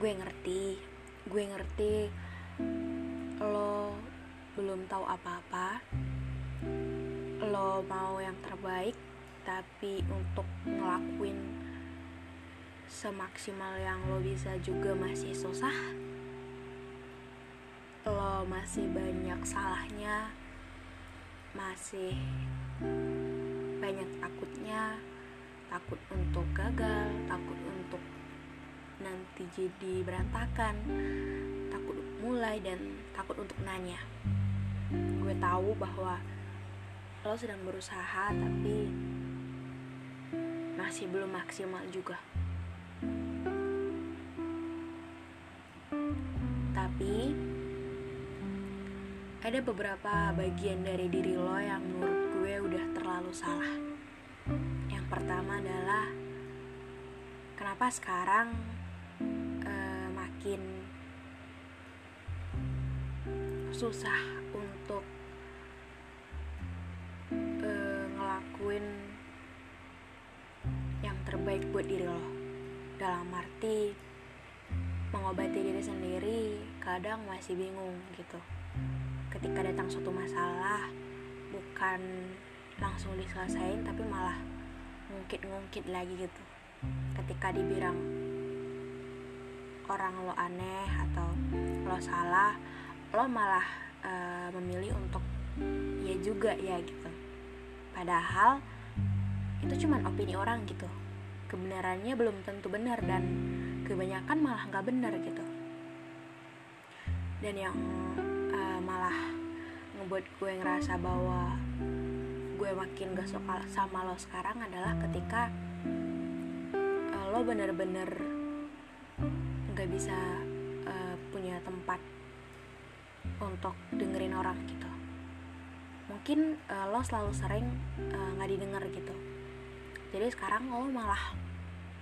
Gue ngerti. Gue ngerti lo belum tahu apa-apa. Lo mau yang terbaik, tapi untuk ngelakuin semaksimal yang lo bisa juga masih susah. Lo masih banyak salahnya, masih banyak takutnya, takut untuk gagal, takut untuk nanti jadi berantakan, takut mulai dan takut untuk nanya. Gue tahu bahwa lo sedang berusaha tapi masih belum maksimal juga. Tapi ada beberapa bagian dari diri lo yang menurut gue udah terlalu salah. Yang pertama adalah kenapa sekarang makin susah untuk uh, ngelakuin yang terbaik buat diri lo. Dalam arti mengobati diri sendiri kadang masih bingung gitu. Ketika datang suatu masalah bukan langsung diselesain tapi malah ngungkit-ngungkit lagi gitu. Ketika dibilang orang lo aneh atau lo salah lo malah uh, memilih untuk ya juga ya gitu. Padahal itu cuma opini orang gitu. Kebenarannya belum tentu benar dan kebanyakan malah nggak benar gitu. Dan yang uh, malah ngebuat gue ngerasa bahwa gue makin gak suka sama lo sekarang adalah ketika uh, lo bener-bener nggak bisa uh, punya tempat untuk dengerin orang gitu. Mungkin uh, lo selalu sering nggak uh, didengar gitu. Jadi sekarang lo malah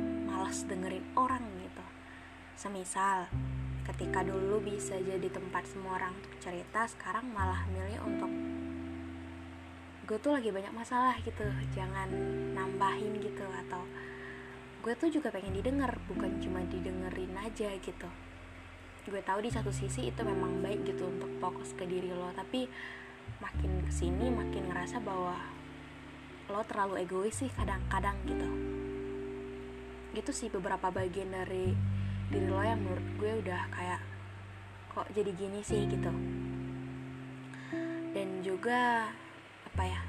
malas dengerin orang gitu. Semisal ketika dulu bisa jadi tempat semua orang untuk cerita sekarang malah milih untuk gue tuh lagi banyak masalah gitu jangan nambahin gitu atau gue tuh juga pengen didengar bukan cuma didengerin aja gitu. Gue tahu di satu sisi itu memang baik gitu untuk fokus ke diri lo tapi makin ke sini makin ngerasa bahwa lo terlalu egois sih kadang-kadang gitu. Gitu sih beberapa bagian dari diri lo yang menurut gue udah kayak kok jadi gini sih gitu. Dan juga apa ya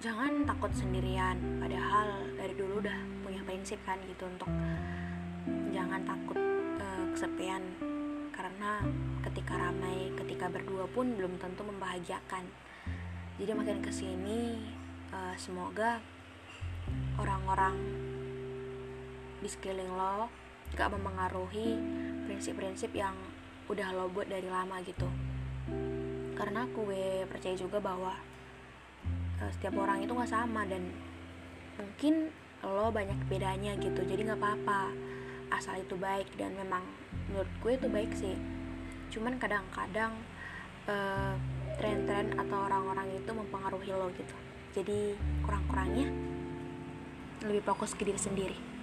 jangan takut sendirian padahal dari dulu udah punya prinsip kan gitu untuk jangan takut uh, kesepian. Karena ketika ramai ketika berdua pun belum tentu membahagiakan. Jadi makin ke sini uh, semoga orang-orang di sekeliling lo gak mempengaruhi prinsip-prinsip yang udah lo buat dari lama gitu. Karena gue percaya juga bahwa setiap orang itu gak sama dan mungkin lo banyak bedanya gitu. Jadi gak apa-apa asal itu baik dan memang menurut gue itu baik sih. Cuman kadang-kadang uh, tren-tren atau orang-orang itu mempengaruhi lo gitu. Jadi kurang-kurangnya lebih fokus ke diri sendiri